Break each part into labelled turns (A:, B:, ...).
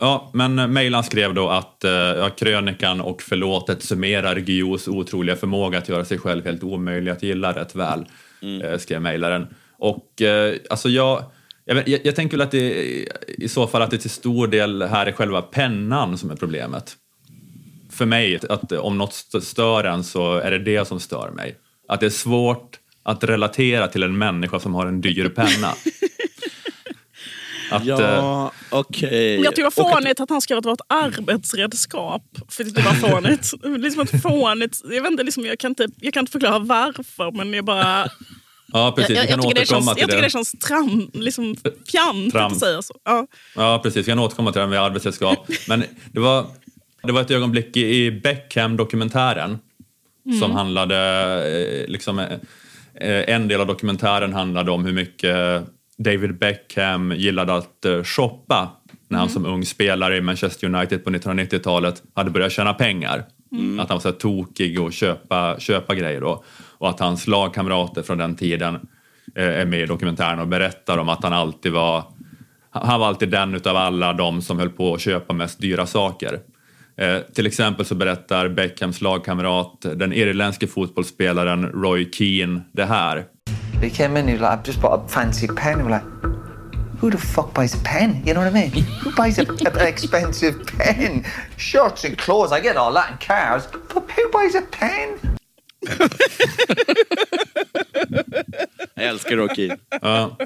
A: Ja, men mejlaren skrev då att eh, ja, krönikan och förlåtet summerar Guillous otroliga förmåga att göra sig själv helt omöjlig att gilla rätt väl, mm. eh, skrev mejlaren. Och eh, alltså jag, jag, jag, jag, tänker väl att det i så fall att det till stor del här är själva pennan som är problemet. För mig, att om något stör en så är det det som stör mig. Att det är svårt att relatera till en människa som har en dyr penna.
B: Att, ja, eh, okej. Okay.
C: Jag tycker det var fånigt att han skrev att det var ett arbetsredskap. För det var fånigt. liksom ett fånigt jag, vet inte, liksom, jag, kan inte, jag kan inte förklara varför, men jag bara...
A: Ja, precis. Jag, jag, jag tycker, det
C: känns,
A: jag
C: tycker det känns tram, liksom fjant att säga så. Ja.
A: ja, precis. Vi kan återkomma till det med arbetsredskap. Men det var, det var ett ögonblick i Beckham-dokumentären mm. som handlade... Eh, liksom, eh, en del av dokumentären handlade om hur mycket David Beckham gillade att uh, shoppa när han mm. som ung spelare i Manchester United på 1990-talet hade börjat tjäna pengar. Mm. Att han var så tokig och köpa, köpa grejer då. Och att hans lagkamrater från den tiden uh, är med i dokumentären och berättar om att han alltid var han var alltid den utav alla de som höll på att köpa mest dyra saker. Eh, till exempel så berättar Beckhams lagkamrat, den irländske fotbollsspelaren Roy Keane, det här.
D: He came in, he was like, I've just bought a fancy pen. We're like, who the fuck buys a pen? You know what I mean? Who buys a, an expensive pen? Shirts and clothes, I get all that, and cars. But who buys a pen?
B: Jag älskar Rocky.
A: Ja.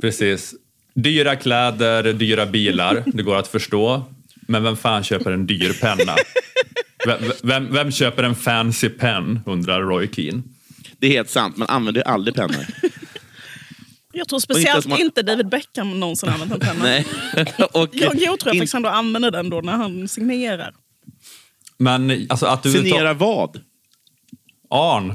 A: Precis. Dyra kläder, dyra bilar, det går att förstå. Men vem fan köper en dyr penna? Vem, vem, vem köper en fancy pen, undrar Roy Keane.
B: Det är helt sant, man använder aldrig pennor.
C: Jag tror speciellt inte, man... inte David Beckham någonsin använt en penna. Nej. och, jag, jag tror att Alexander använder den då när han signerar.
A: Men alltså att du...
B: Signera vad?
A: Arn.